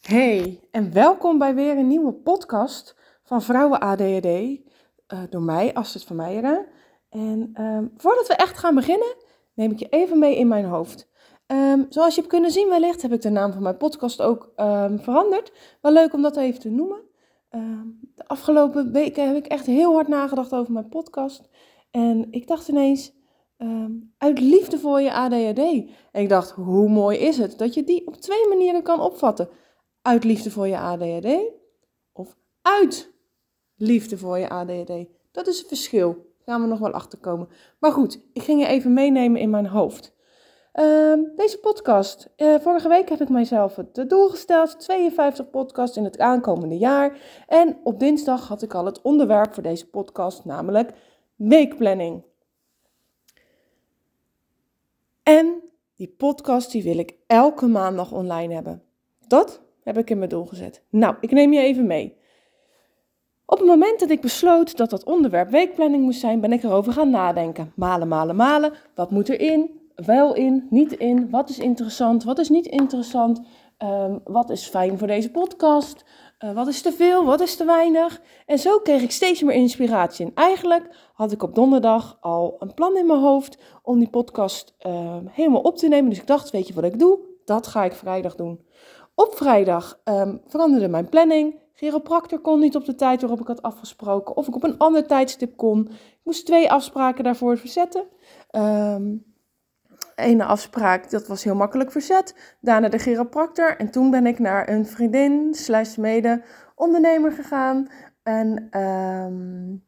Hey, en welkom bij weer een nieuwe podcast van Vrouwen ADHD. eh, door mij, Astrid van Meijeren. En ehm, voordat we echt gaan beginnen, neem ik je even mee in mijn hoofd. Ehm, zoals je hebt kunnen zien wellicht, heb ik de naam van mijn podcast ook ehm, veranderd. Wel leuk om dat even te noemen. De afgelopen weken heb ik echt heel hard nagedacht over mijn podcast. En ik dacht ineens, uit liefde voor je ADHD. En ik dacht, hoe mooi is het dat je die op twee manieren kan opvatten uit liefde voor je ADHD of uit liefde voor je ADHD. Dat is het verschil. Daar gaan we nog wel achterkomen. Maar goed, ik ging je even meenemen in mijn hoofd. Ehm, deze podcast. eh, vorige week heb ik mijzelf het doel gesteld. 52 podcasts in het aankomende jaar. En op dinsdag had ik al het onderwerp voor deze podcast, namelijk weekplanning. En die podcast die wil ik elke maandag online hebben. Dat heb ik in mijn doel gezet. Nou, ik neem je even mee. Op het moment dat ik besloot dat dat onderwerp weekplanning moest zijn, ben ik erover gaan nadenken. Malen, malen, malen. Wat moet erin? Wel in, niet in. Wat is interessant? Wat is niet interessant? Ehm, wat is fijn voor deze podcast? Uh, wat is te veel? Wat is te weinig? En zo kreeg ik steeds meer inspiratie. En eigenlijk had ik op donderdag al een plan in mijn hoofd om die podcast uh, helemaal op te nemen. Dus ik dacht, weet je wat ik doe? Dat ga ik vrijdag doen. Op vrijdag um, veranderde mijn planning. Chiropractor kon niet op de tijd waarop ik had afgesproken. Of ik op een ander tijdstip kon. Ik moest twee afspraken daarvoor verzetten. Um, ene afspraak, dat was heel makkelijk verzet. Daarna de chiropractor. En toen ben ik naar een vriendin slash mede ondernemer gegaan. En um,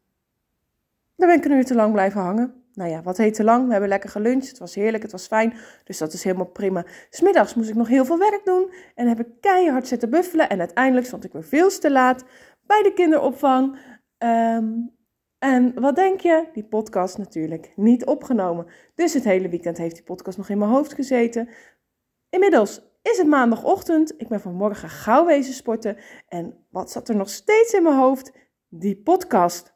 daar ben ik een uur te lang blijven hangen. Nou ja, wat heet te lang? We hebben lekker geluncht. Het was heerlijk, het was fijn. Dus dat is helemaal prima. Smiddags moest ik nog heel veel werk doen. En heb ik keihard zitten buffelen. En uiteindelijk stond ik weer veel te laat bij de kinderopvang. Um, en wat denk je? Die podcast natuurlijk niet opgenomen. Dus het hele weekend heeft die podcast nog in mijn hoofd gezeten. Inmiddels is het maandagochtend. Ik ben vanmorgen gauw wezen sporten. En wat zat er nog steeds in mijn hoofd? Die podcast.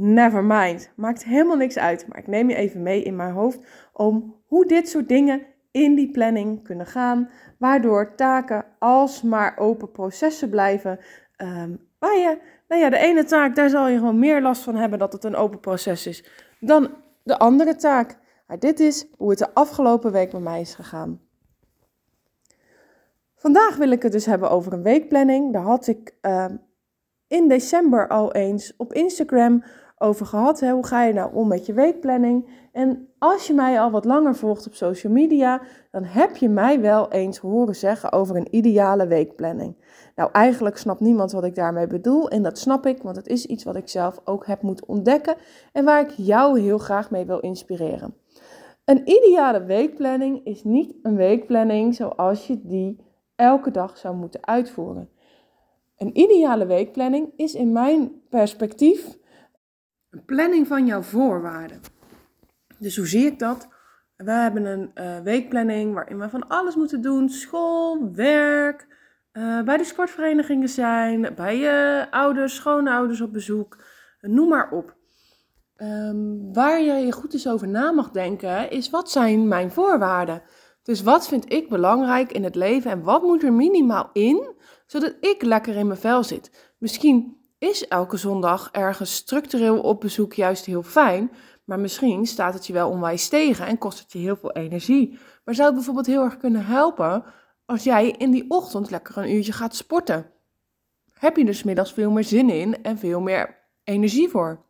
Never mind. Maakt helemaal niks uit. Maar ik neem je even mee in mijn hoofd om hoe dit soort dingen in die planning kunnen gaan. Waardoor taken alsmaar open processen blijven. Um, waar je, nou ja, de ene taak, daar zal je gewoon meer last van hebben dat het een open proces is. Dan de andere taak. Maar dit is hoe het de afgelopen week bij mij is gegaan. Vandaag wil ik het dus hebben over een weekplanning. Daar had ik uh, in december al eens op Instagram over gehad. Hè? Hoe ga je nou om met je weekplanning? En als je mij al wat langer volgt op social media, dan heb je mij wel eens horen zeggen over een ideale weekplanning. Nou, eigenlijk snapt niemand wat ik daarmee bedoel. En dat snap ik, want het is iets wat ik zelf ook heb moeten ontdekken. En waar ik jou heel graag mee wil inspireren. Een ideale weekplanning is niet een weekplanning zoals je die elke dag zou moeten uitvoeren. Een ideale weekplanning is in mijn perspectief een planning van jouw voorwaarden. Dus hoe zie ik dat? We hebben een uh, weekplanning waarin we van alles moeten doen: school, werk, uh, bij de sportverenigingen zijn, bij je ouders, schoonouders op bezoek, noem maar op. Um, waar je je goed eens over na mag denken, is wat zijn mijn voorwaarden? Dus wat vind ik belangrijk in het leven en wat moet er minimaal in, zodat ik lekker in mijn vel zit? Misschien is elke zondag ergens structureel op bezoek juist heel fijn, maar misschien staat het je wel onwijs tegen en kost het je heel veel energie. Maar zou het bijvoorbeeld heel erg kunnen helpen als jij in die ochtend lekker een uurtje gaat sporten? Heb je dus middags veel meer zin in en veel meer energie voor?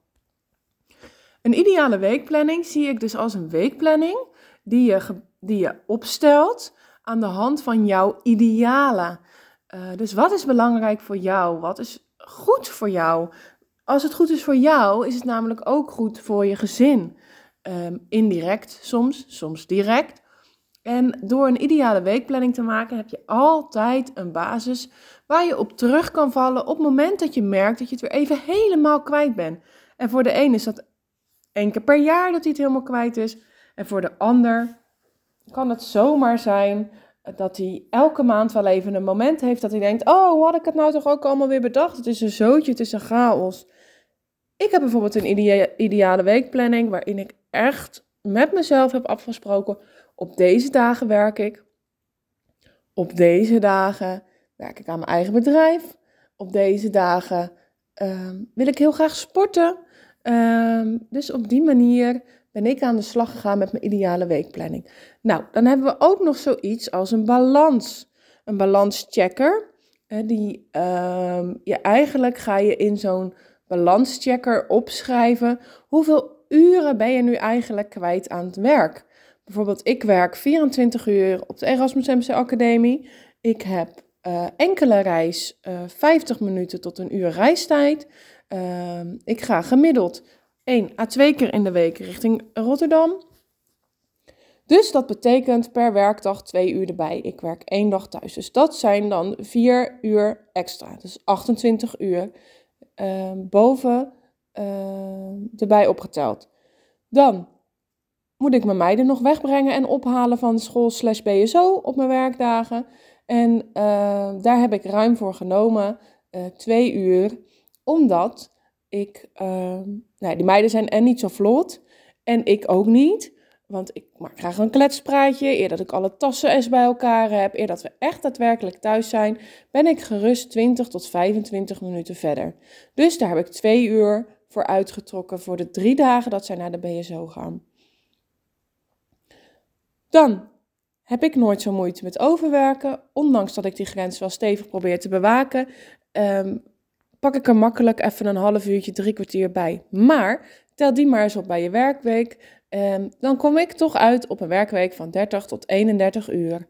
Een ideale weekplanning zie ik dus als een weekplanning die je, die je opstelt aan de hand van jouw idealen. Uh, dus wat is belangrijk voor jou? Wat is goed voor jou? Als het goed is voor jou, is het namelijk ook goed voor je gezin. Um, indirect soms, soms direct. En door een ideale weekplanning te maken, heb je altijd een basis waar je op terug kan vallen op het moment dat je merkt dat je het weer even helemaal kwijt bent. En voor de een is dat één keer per jaar dat hij het helemaal kwijt is. En voor de ander kan het zomaar zijn dat hij elke maand wel even een moment heeft dat hij denkt: Oh, hoe had ik het nou toch ook allemaal weer bedacht? Het is een zootje, het is een chaos. Ik heb bijvoorbeeld een idea ideale weekplanning waarin ik echt met mezelf heb afgesproken: op deze dagen werk ik. op deze dagen werk ik aan mijn eigen bedrijf. Op deze dagen ehm, wil ik heel graag sporten. Ehm, dus op die manier ik aan de slag gegaan met mijn ideale weekplanning. Nou, dan hebben we ook nog zoiets als een balans. Een balanschecker. Die uh, je eigenlijk ga je in zo'n balanschecker opschrijven hoeveel uren ben je nu eigenlijk kwijt aan het werk. Bijvoorbeeld, ik werk 24 uur op de Erasmus MC Academie. Ik heb uh, enkele reis, uh, eh, 50 minuten tot een uur reistijd. Uh, ik ga gemiddeld 1 à 2 keer in de week richting Rotterdam. Dus dat betekent per werkdag 2 uur erbij. Ik werk één dag thuis. Dus dat zijn dan 4 uur extra. Dus 28 uur ehm, boven ehm, erbij opgeteld. Dan moet ik mijn meiden nog wegbrengen en ophalen van school slash BSO op mijn werkdagen. En uh, daar heb ik ruim voor genomen, twee uur, omdat ik, nou, die meiden zijn en niet zo vlot en ik ook niet. Want ik maak graag een kletspraatje. Eer dat ik alle tassen eens bij elkaar heb, eer dat we echt daadwerkelijk thuis zijn, ben ik gerust 20 tot 25 minuten verder. Dus daar heb ik twee uur voor uitgetrokken voor de drie dagen dat zij naar de BSO gaan. Dan heb ik nooit zo moeite met overwerken. Ondanks dat ik die grens wel stevig probeer te bewaken, ehm, pak ik er makkelijk even een half uurtje, drie kwartier bij. Maar tel die maar eens op bij je werkweek. Um, dan kom ik toch uit op een werkweek van 30 tot 31 uur.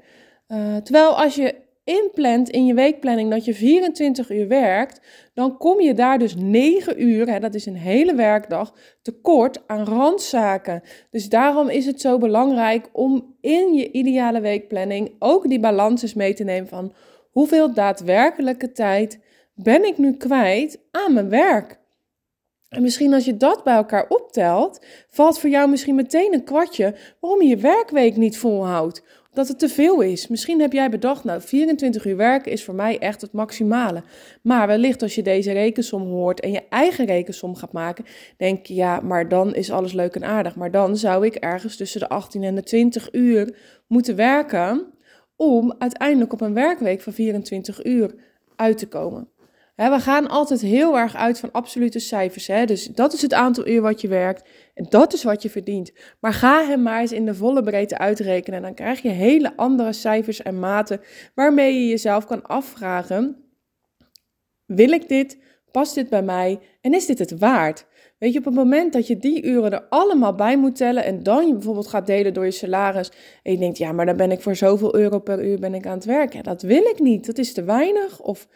Uh, terwijl als je inplant in je weekplanning dat je 24 uur werkt, dan kom je daar dus 9 uur, hè, dat is een hele werkdag, tekort aan randzaken. Dus daarom is het zo belangrijk om in je ideale weekplanning ook die balans mee te nemen van hoeveel daadwerkelijke tijd ben ik nu kwijt aan mijn werk. En misschien als je dat bij elkaar optelt, valt voor jou misschien meteen een kwartje waarom je je werkweek niet volhoudt dat het te veel is. Misschien heb jij bedacht, nou, 24 uur werken is voor mij echt het maximale. Maar wellicht als je deze rekensom hoort en je eigen rekensom gaat maken, denk je, ja, maar dan is alles leuk en aardig. Maar dan zou ik ergens tussen de 18 en de 20 uur moeten werken om uiteindelijk op een werkweek van 24 uur uit te komen we gaan altijd heel erg uit van absolute cijfers. Hè? Dus dat is het aantal uur wat je werkt en dat is wat je verdient. Maar ga hem maar eens in de volle breedte uitrekenen. En dan krijg je hele andere cijfers en maten waarmee je jezelf kan afvragen: wil ik dit? Past dit bij mij? En is dit het waard? Weet je, op het moment dat je die uren er allemaal bij moet tellen en dan je bijvoorbeeld gaat delen door je salaris en je denkt, ja, maar dan ben ik voor zoveel euro per uur ben ik aan het werken. dat wil ik niet, dat is te weinig of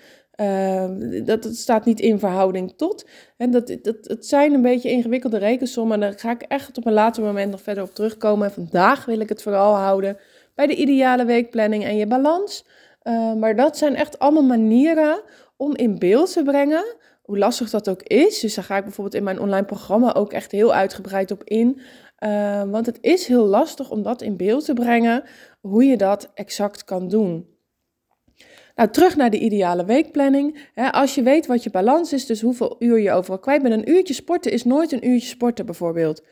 uh, dat, staat niet in verhouding tot. En dat, dat, het zijn een beetje ingewikkelde rekensommen. En daar ga ik echt op een later moment nog verder op terugkomen. En vandaag wil ik het vooral houden bij de ideale weekplanning en je balans. Uh, maar dat zijn echt allemaal manieren om in beeld te brengen hoe lastig dat ook is. Dus daar ga ik bijvoorbeeld in mijn online programma ook echt heel uitgebreid op in. Uh, want het is heel lastig om dat in beeld te brengen, hoe je dat exact kan doen. Nou, terug naar de ideale weekplanning. als je weet wat je balans is, dus hoeveel uur je overal kwijt bent. Een uurtje sporten is nooit een uurtje sporten bijvoorbeeld.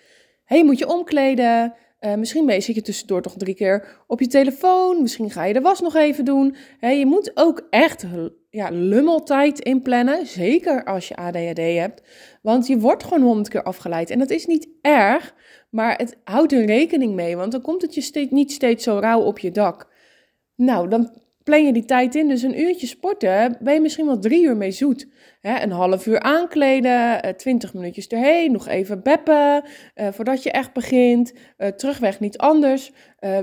hey, moet je omkleden. Uh, misschien mee zit je tussendoor toch drie keer op je telefoon. Misschien ga je de was nog even doen. je moet ook echt ja, lummeltijd inplannen. Zeker als je ADHD hebt. Want je wordt gewoon honderd keer afgeleid. En dat is niet erg, maar het houdt er rekening mee. Want dan komt het je steeds, niet steeds zo rauw op je dak. Nou, dan plan je die tijd in. Dus een uurtje sporten ben je misschien wel drie uur mee zoet. een half uur aankleden, uh, twintig minuutjes erheen, nog even beppen uh, voordat je echt begint. Uh, terugweg niet anders.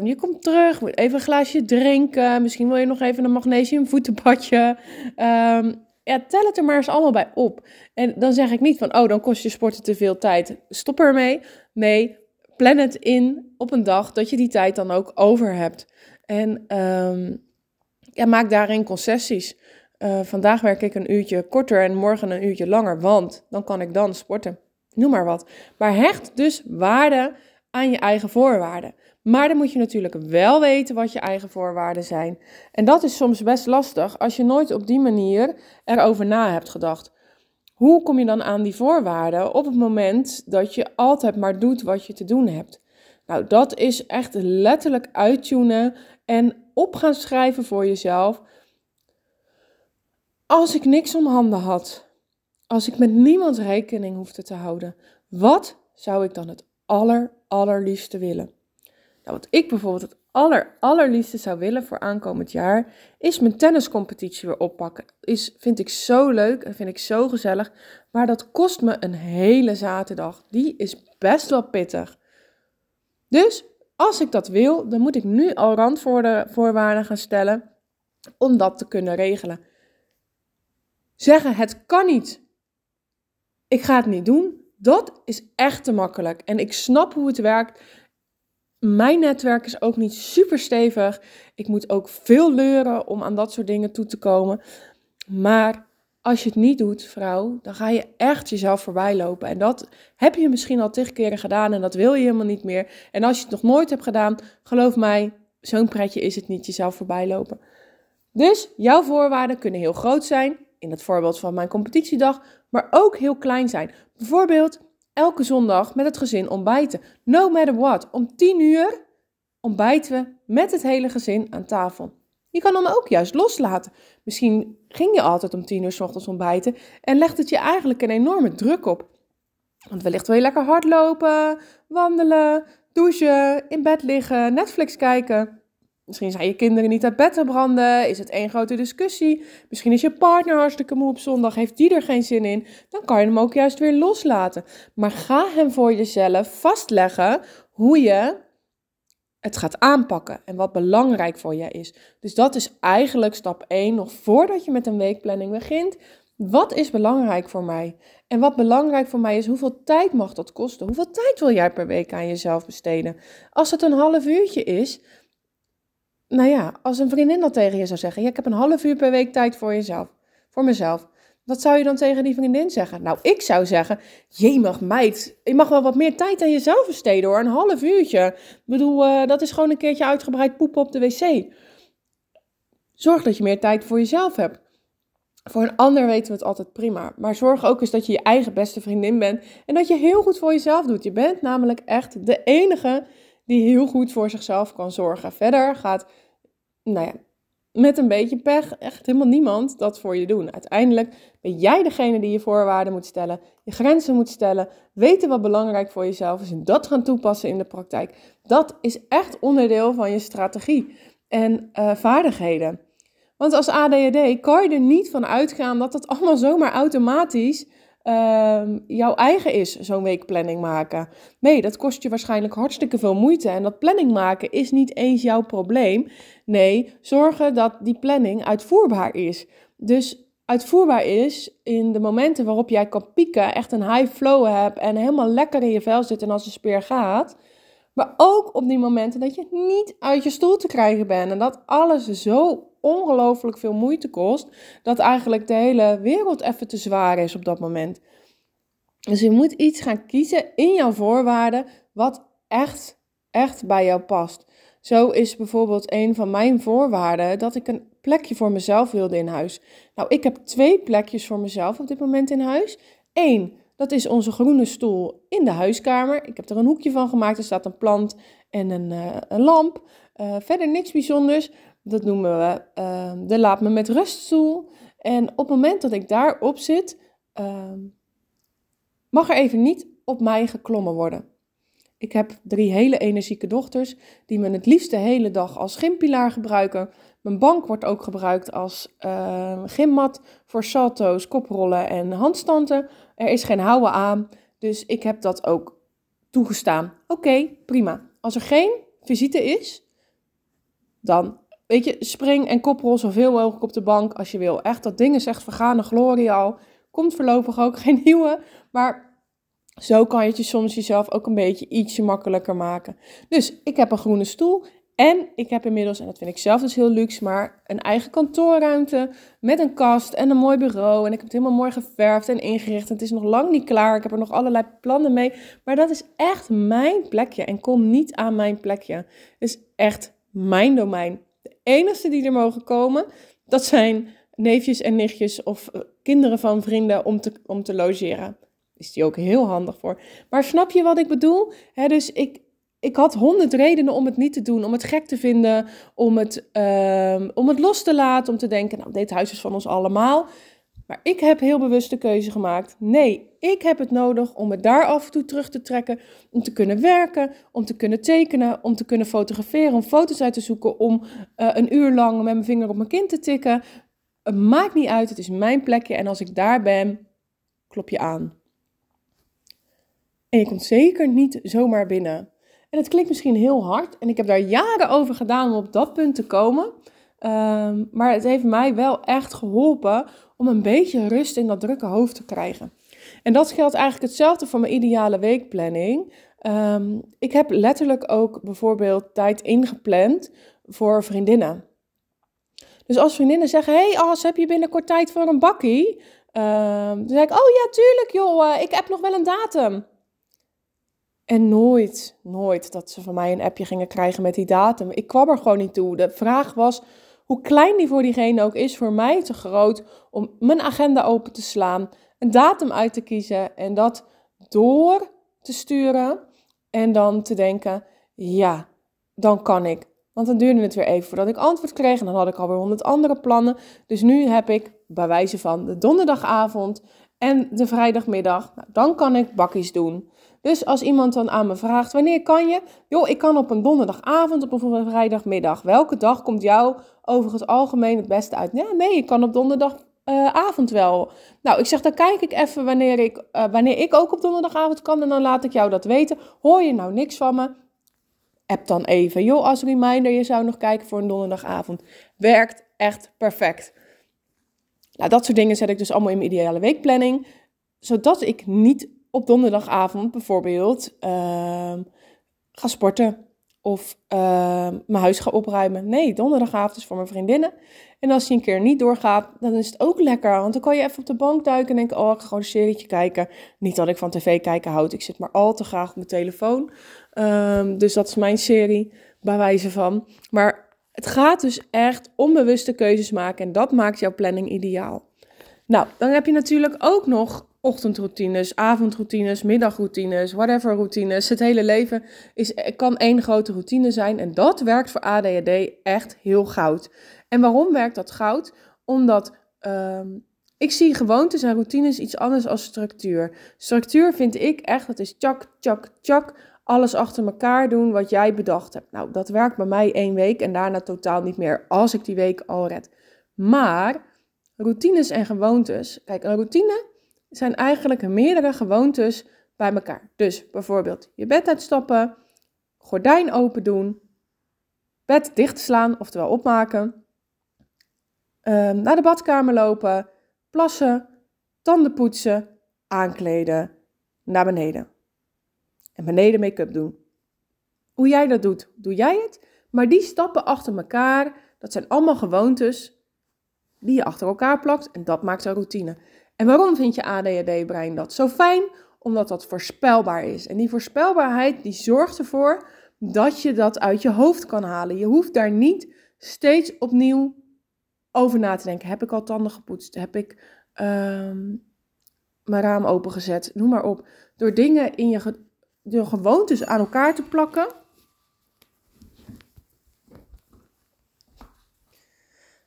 je komt terug, moet even een glaasje drinken. Misschien wil je nog even een magnesium voetenbadje. Um, ja, tel het er maar eens allemaal bij op. En dan zeg ik niet van, oh, dan kost je sporten te veel tijd. Stop ermee. Nee, plan het in op een dag dat je die tijd dan ook over hebt. En um, ja, maak daarin concessies. Uh, vandaag werk ik een uurtje korter en morgen een uurtje langer, want dan kan ik dan sporten. Noem maar wat. Maar hecht dus waarde aan je eigen voorwaarden. Maar dan moet je natuurlijk wel weten wat je eigen voorwaarden zijn. En dat is soms best lastig als je nooit op die manier erover na hebt gedacht. Hoe kom je dan aan die voorwaarden op het moment dat je altijd maar doet wat je te doen hebt? Nou, dat is echt letterlijk uittunen en op gaan schrijven voor jezelf. Als ik niks om handen had, als ik met niemand rekening hoefde te houden, wat zou ik dan het aller, allerliefste willen? Nou, wat ik bijvoorbeeld het aller, allerliefste zou willen voor aankomend jaar, is mijn tenniscompetitie weer oppakken. Is, vind ik zo leuk en vind ik zo gezellig. Maar dat kost me een hele zaterdag. Die is best wel pittig. Dus als ik dat wil, dan moet ik nu al randvoorwaarden gaan stellen om dat te kunnen regelen. Zeggen het kan niet. Ik ga het niet doen. Dat is echt te makkelijk. En ik snap hoe het werkt. Mijn netwerk is ook niet super stevig. Ik moet ook veel leuren om aan dat soort dingen toe te komen. Maar als je het niet doet, vrouw, dan ga je echt jezelf voorbij lopen. En dat heb je misschien al tig keren gedaan en dat wil je helemaal niet meer. En als je het nog nooit hebt gedaan, geloof mij, zo'n pretje is het niet jezelf voorbij lopen. Dus jouw voorwaarden kunnen heel groot zijn, in het voorbeeld van mijn competitiedag, maar ook heel klein zijn. Bijvoorbeeld elke zondag met het gezin ontbijten. No matter what. Om 10 uur ontbijten we met het hele gezin aan tafel. Je kan dan ook juist loslaten. Misschien ging je altijd om 10 uur s ochtends ontbijten en legt het je eigenlijk een enorme druk op. Want wellicht wil je lekker hardlopen, wandelen, douchen, in bed liggen, Netflix kijken. Misschien zijn je kinderen niet uit bed te branden. Is het één grote discussie? Misschien is je partner hartstikke moe op zondag. Heeft die er geen zin in? Dan kan je hem ook juist weer loslaten. Maar ga hem voor jezelf vastleggen hoe je het gaat aanpakken en wat belangrijk voor je is. Dus dat is eigenlijk stap 1, nog voordat je met een weekplanning begint. Wat is belangrijk voor mij? En wat belangrijk voor mij is, hoeveel tijd mag dat kosten? Hoeveel tijd wil jij per week aan jezelf besteden? Als het een half uurtje is, nou ja, als een vriendin dat tegen je zou zeggen, ja, ik heb een half uur per week tijd voor jezelf, voor mezelf. Wat zou je dan tegen die vriendin zeggen? Nou, ik zou zeggen, mag meid, je mag wel wat meer tijd aan jezelf besteden hoor, een half uurtje. Ik bedoel, uh, dat is gewoon een keertje uitgebreid poepen op de wc. Zorg dat je meer tijd voor jezelf hebt. Voor een ander weten we het altijd prima. Maar zorg ook eens dat je je eigen beste vriendin bent. En dat je heel goed voor jezelf doet. Je bent namelijk echt de enige die heel goed voor zichzelf kan zorgen. Verder gaat, nou ja, met een beetje pech echt helemaal niemand dat voor je doen. Uiteindelijk ben jij degene die je voorwaarden moet stellen, je grenzen moet stellen, weten wat belangrijk voor jezelf is en dat gaan toepassen in de praktijk. Dat is echt onderdeel van je strategie en uh, vaardigheden. Want als ADHD kan je er niet van uitgaan dat dat allemaal zomaar automatisch uh, jouw eigen is, zo'n weekplanning maken. Nee, dat kost je waarschijnlijk hartstikke veel moeite. En dat planning maken is niet eens jouw probleem. Nee, zorgen dat die planning uitvoerbaar is. Dus uitvoerbaar is in de momenten waarop jij kan pieken, echt een high flow hebt en helemaal lekker in je vel zit en als een speer gaat. Maar ook op die momenten dat je niet uit je stoel te krijgen bent en dat alles zo ongelooflijk veel moeite kost, dat eigenlijk de hele wereld even te zwaar is op dat moment. Dus je moet iets gaan kiezen in jouw voorwaarden wat echt, echt bij jou past. Zo is bijvoorbeeld een van mijn voorwaarden dat ik een plekje voor mezelf wilde in huis. Nou, ik heb twee plekjes voor mezelf op dit moment in huis. Eén, dat is onze groene stoel in de huiskamer. Ik heb er een hoekje van gemaakt. Er staat een plant en een, uh, een lamp. Uh, verder niks bijzonders. Dat noemen we uh, de laat me met ruststoel. En op het moment dat ik daarop zit, ehm, mag er even niet op mij geklommen worden. Ik heb drie hele energieke dochters die me het liefst de hele dag als gympilaar gebruiken. Mijn bank wordt ook gebruikt als uh, gymmat voor salto's, koprollen en handstanden. Er is geen houden aan, dus ik heb dat ook toegestaan. Oké, prima. Als er geen visite is, dan weet je, spring en koprol zoveel mogelijk op de bank als je wil. Echt, dat ding is echt vergane glorie al. Komt voorlopig ook geen nieuwe, maar zo kan je het je soms jezelf ook een beetje ietsje makkelijker maken. Dus ik heb een groene stoel en ik heb inmiddels, en dat vind ik zelf dus heel luxe, maar een eigen kantoorruimte met een kast en een mooi bureau. En ik heb het helemaal mooi geverfd en ingericht. En het is nog lang niet klaar. Ik heb er nog allerlei plannen mee. Maar dat is echt mijn plekje en kom niet aan mijn plekje. Het is echt mijn domein. De enige die er mogen komen, dat zijn neefjes en nichtjes of eh, kinderen van vrienden om te, om te logeren is die ook heel handig voor. Maar snap je wat ik bedoel? dus ik ik had honderd redenen om het niet te doen, om het gek te vinden, om het, ehm, om het los te laten, om te denken, nou, dit huis is van ons allemaal. Maar ik heb heel bewust de keuze gemaakt. Nee, ik heb het nodig om me daar af en toe terug te trekken. Om te kunnen werken, om te kunnen tekenen, om te kunnen fotograferen, om foto's uit te zoeken, om uh, een uur lang met mijn vinger op mijn kind te tikken. Het maakt niet uit, het is mijn plekje. En als ik daar ben, klop je aan. En je komt zeker niet zomaar binnen. En het klinkt misschien heel hard. En ik heb daar jaren over gedaan om op dat punt te komen. Ehm, maar het heeft mij wel echt geholpen om een beetje rust in dat drukke hoofd te krijgen. En dat geldt eigenlijk hetzelfde voor mijn ideale weekplanning. Ehm, ik heb letterlijk ook bijvoorbeeld tijd ingepland voor vriendinnen. Dus als vriendinnen zeggen: Hey, As, heb je binnenkort tijd voor een bakkie? Um, dan zeg ik: Oh ja, tuurlijk, joh, eh, ik heb nog wel een datum. En nooit, nooit dat ze van mij een appje gingen krijgen met die datum. Ik kwam er gewoon niet toe. De vraag was: hoe klein die voor diegene ook is, voor mij te groot om mijn agenda open te slaan, een datum uit te kiezen en dat door te sturen en dan te denken, ja, dan kan ik. Want dan duurde het weer even voordat ik antwoord kreeg en dan had ik alweer honderd andere plannen. Dus nu heb ik bij wijze van de donderdagavond en de vrijdagmiddag, nou, dan kan ik bakjes doen. Dus als iemand dan aan me vraagt, wanneer kan je? Joh, ik kan op een donderdagavond, op een vrijdagmiddag. Welke dag komt jou over het algemeen het beste uit? Ja, nee, ik kan op donderdagavond wel. Nou, ik zeg, dan kijk ik even wanneer ik, uh, wanneer ik ook op donderdagavond kan en dan laat ik jou dat weten. Hoor je nou niks van me? App dan even. Joh, als reminder, je zou nog kijken voor een donderdagavond. Werkt echt perfect. Nou, dat soort dingen zet ik dus allemaal in mijn ideale weekplanning. Zodat ik niet op donderdagavond bijvoorbeeld uh, ga sporten of uh, mijn huis ga opruimen. Nee, donderdagavond is voor mijn vriendinnen. En als je een keer niet doorgaat, dan is het ook lekker. Want dan kan je even op de bank duiken en denken, oh, ik ga gewoon een serietje kijken. Niet dat ik van tv kijken houd. Ik zit maar al te graag op mijn telefoon. Um, dus dat is mijn serie, bij wijze van. Maar het gaat dus echt onbewuste keuzes maken. En dat maakt jouw planning ideaal. Nou, dan heb je natuurlijk ook nog ochtendroutines, avondroutines, middagroutines, whatever routines. Het hele leven is, kan één grote routine zijn en dat werkt voor ADHD echt heel goud. En waarom werkt dat goud? Omdat um, ik zie gewoontes en routines iets anders als structuur. Structuur vind ik echt, dat is tjak, tjak, tjak, alles achter elkaar doen wat jij bedacht hebt. Nou, dat werkt bij mij één week en daarna totaal niet meer als ik die week al red. Maar routines en gewoontes, kijk, een routine zijn eigenlijk meerdere gewoontes bij elkaar. Dus bijvoorbeeld je bed uitstappen, gordijn open doen, bed dichtslaan, oftewel opmaken, um, naar de badkamer lopen, plassen, tanden poetsen, aankleden, naar beneden. En beneden make-up doen. Hoe jij dat doet, doe jij het. Maar die stappen achter elkaar, dat zijn allemaal gewoontes die je achter elkaar plakt en dat maakt een routine. En waarom vind je ADHD-brein dat zo fijn? Omdat dat voorspelbaar is. En die voorspelbaarheid die zorgt ervoor dat je dat uit je hoofd kan halen. Je hoeft daar niet steeds opnieuw over na te denken. Heb ik al tanden gepoetst? Heb ik um, mijn raam opengezet? Noem maar op. Door dingen in je door gewoontes aan elkaar te plakken.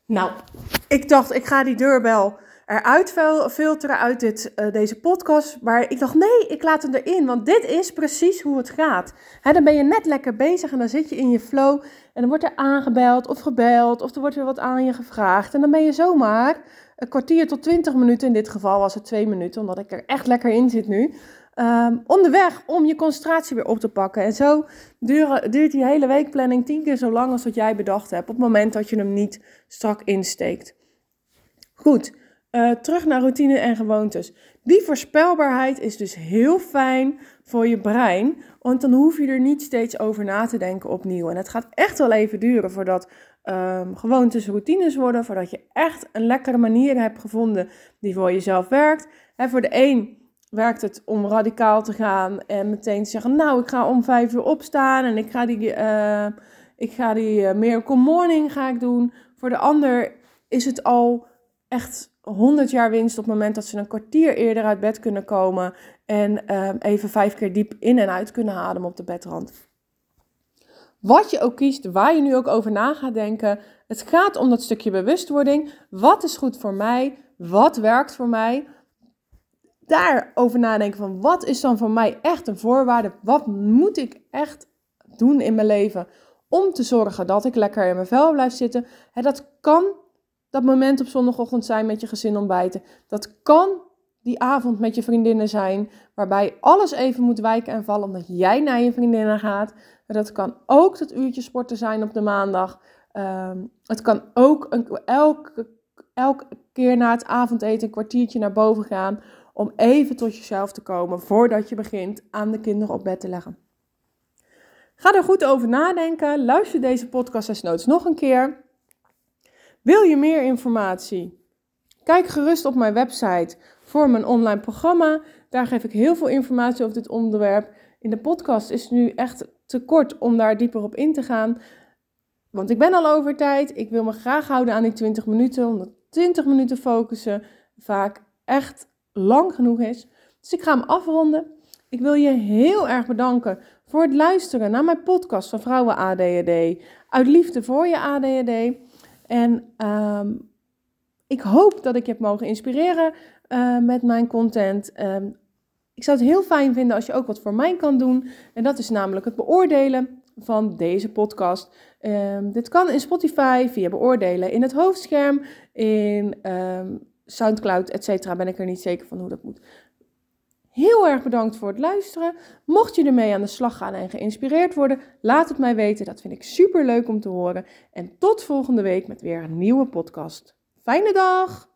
Nou, ik dacht, ik ga die deurbel eruit filteren uit dit, uh, deze podcast. Maar ik dacht, nee, ik laat hem erin. Want dit is precies hoe het gaat. Dan ben je net lekker bezig en dan zit je in je flow. En dan wordt er aangebeld of gebeld. Of er wordt weer wat aan je gevraagd. En dan ben je zomaar een kwartier tot twintig minuten. In dit geval was het twee minuten, omdat ik er echt lekker in zit nu. Um, onderweg om je concentratie weer op te pakken. En zo duurt die hele weekplanning tien keer zo lang als wat jij bedacht hebt. Op het moment dat je hem niet strak insteekt. Goed, uh, terug naar routine en gewoontes. Die voorspelbaarheid is dus heel fijn voor je brein, want dan hoef je er niet steeds over na te denken opnieuw. En het gaat echt wel even duren voordat um, gewoontes routines worden, voordat je echt een lekkere manier hebt gevonden die voor jezelf werkt. En voor de een werkt het om radicaal te gaan en meteen te zeggen, nou, ik ga om vijf uur opstaan en ik ga die, uh, ik ga die uh, Miracle Morning ga ik doen. Voor de ander is het al echt 100 jaar winst op het moment dat ze een kwartier eerder uit bed kunnen komen en uh, even vijf keer diep in en uit kunnen ademen op de bedrand. Wat je ook kiest, waar je nu ook over na gaat denken. Het gaat om dat stukje bewustwording. Wat is goed voor mij? Wat werkt voor mij? Daarover nadenken van wat is dan voor mij echt een voorwaarde? Wat moet ik echt doen in mijn leven om te zorgen dat ik lekker in mijn vel blijf zitten? En dat kan dat moment op zondagochtend zijn met je gezin ontbijten. Dat kan die avond met je vriendinnen zijn, waarbij alles even moet wijken en vallen omdat jij naar je vriendinnen gaat. Dat kan ook dat uurtje sporten zijn op de maandag. Ehm, het kan ook een, elke, elke keer na het avondeten een kwartiertje naar boven gaan om even tot jezelf te komen voordat je begint aan de kinderen op bed te leggen. Ga er goed over nadenken. Luister deze podcast desnoods nog een keer. Wil je meer informatie? Kijk gerust op mijn website voor mijn online programma. Daar geef ik heel veel informatie over dit onderwerp. In de podcast is het nu echt te kort om daar dieper op in te gaan. Want ik ben al over tijd. Ik wil me graag houden aan die 20 minuten. Omdat 20 minuten focussen vaak echt lang genoeg is. Dus ik ga hem afronden. Ik wil je heel erg bedanken voor het luisteren naar mijn podcast van Vrouwen ADHD. Uit liefde voor je ADHD. En ehm, ik hoop dat ik je heb mogen inspireren uh, met mijn content. Um, ik zou het heel fijn vinden als je ook wat voor mij kan doen. En dat is namelijk het beoordelen van deze podcast. Um, dit kan in Spotify via beoordelen in het hoofdscherm, in um, Soundcloud, etc. Ben ik er niet zeker van hoe dat moet. Heel erg bedankt voor het luisteren. Mocht je ermee aan de slag gaan en geïnspireerd worden, laat het mij weten. Dat vind ik super leuk om te horen. En tot volgende week met weer een nieuwe podcast. Fijne dag!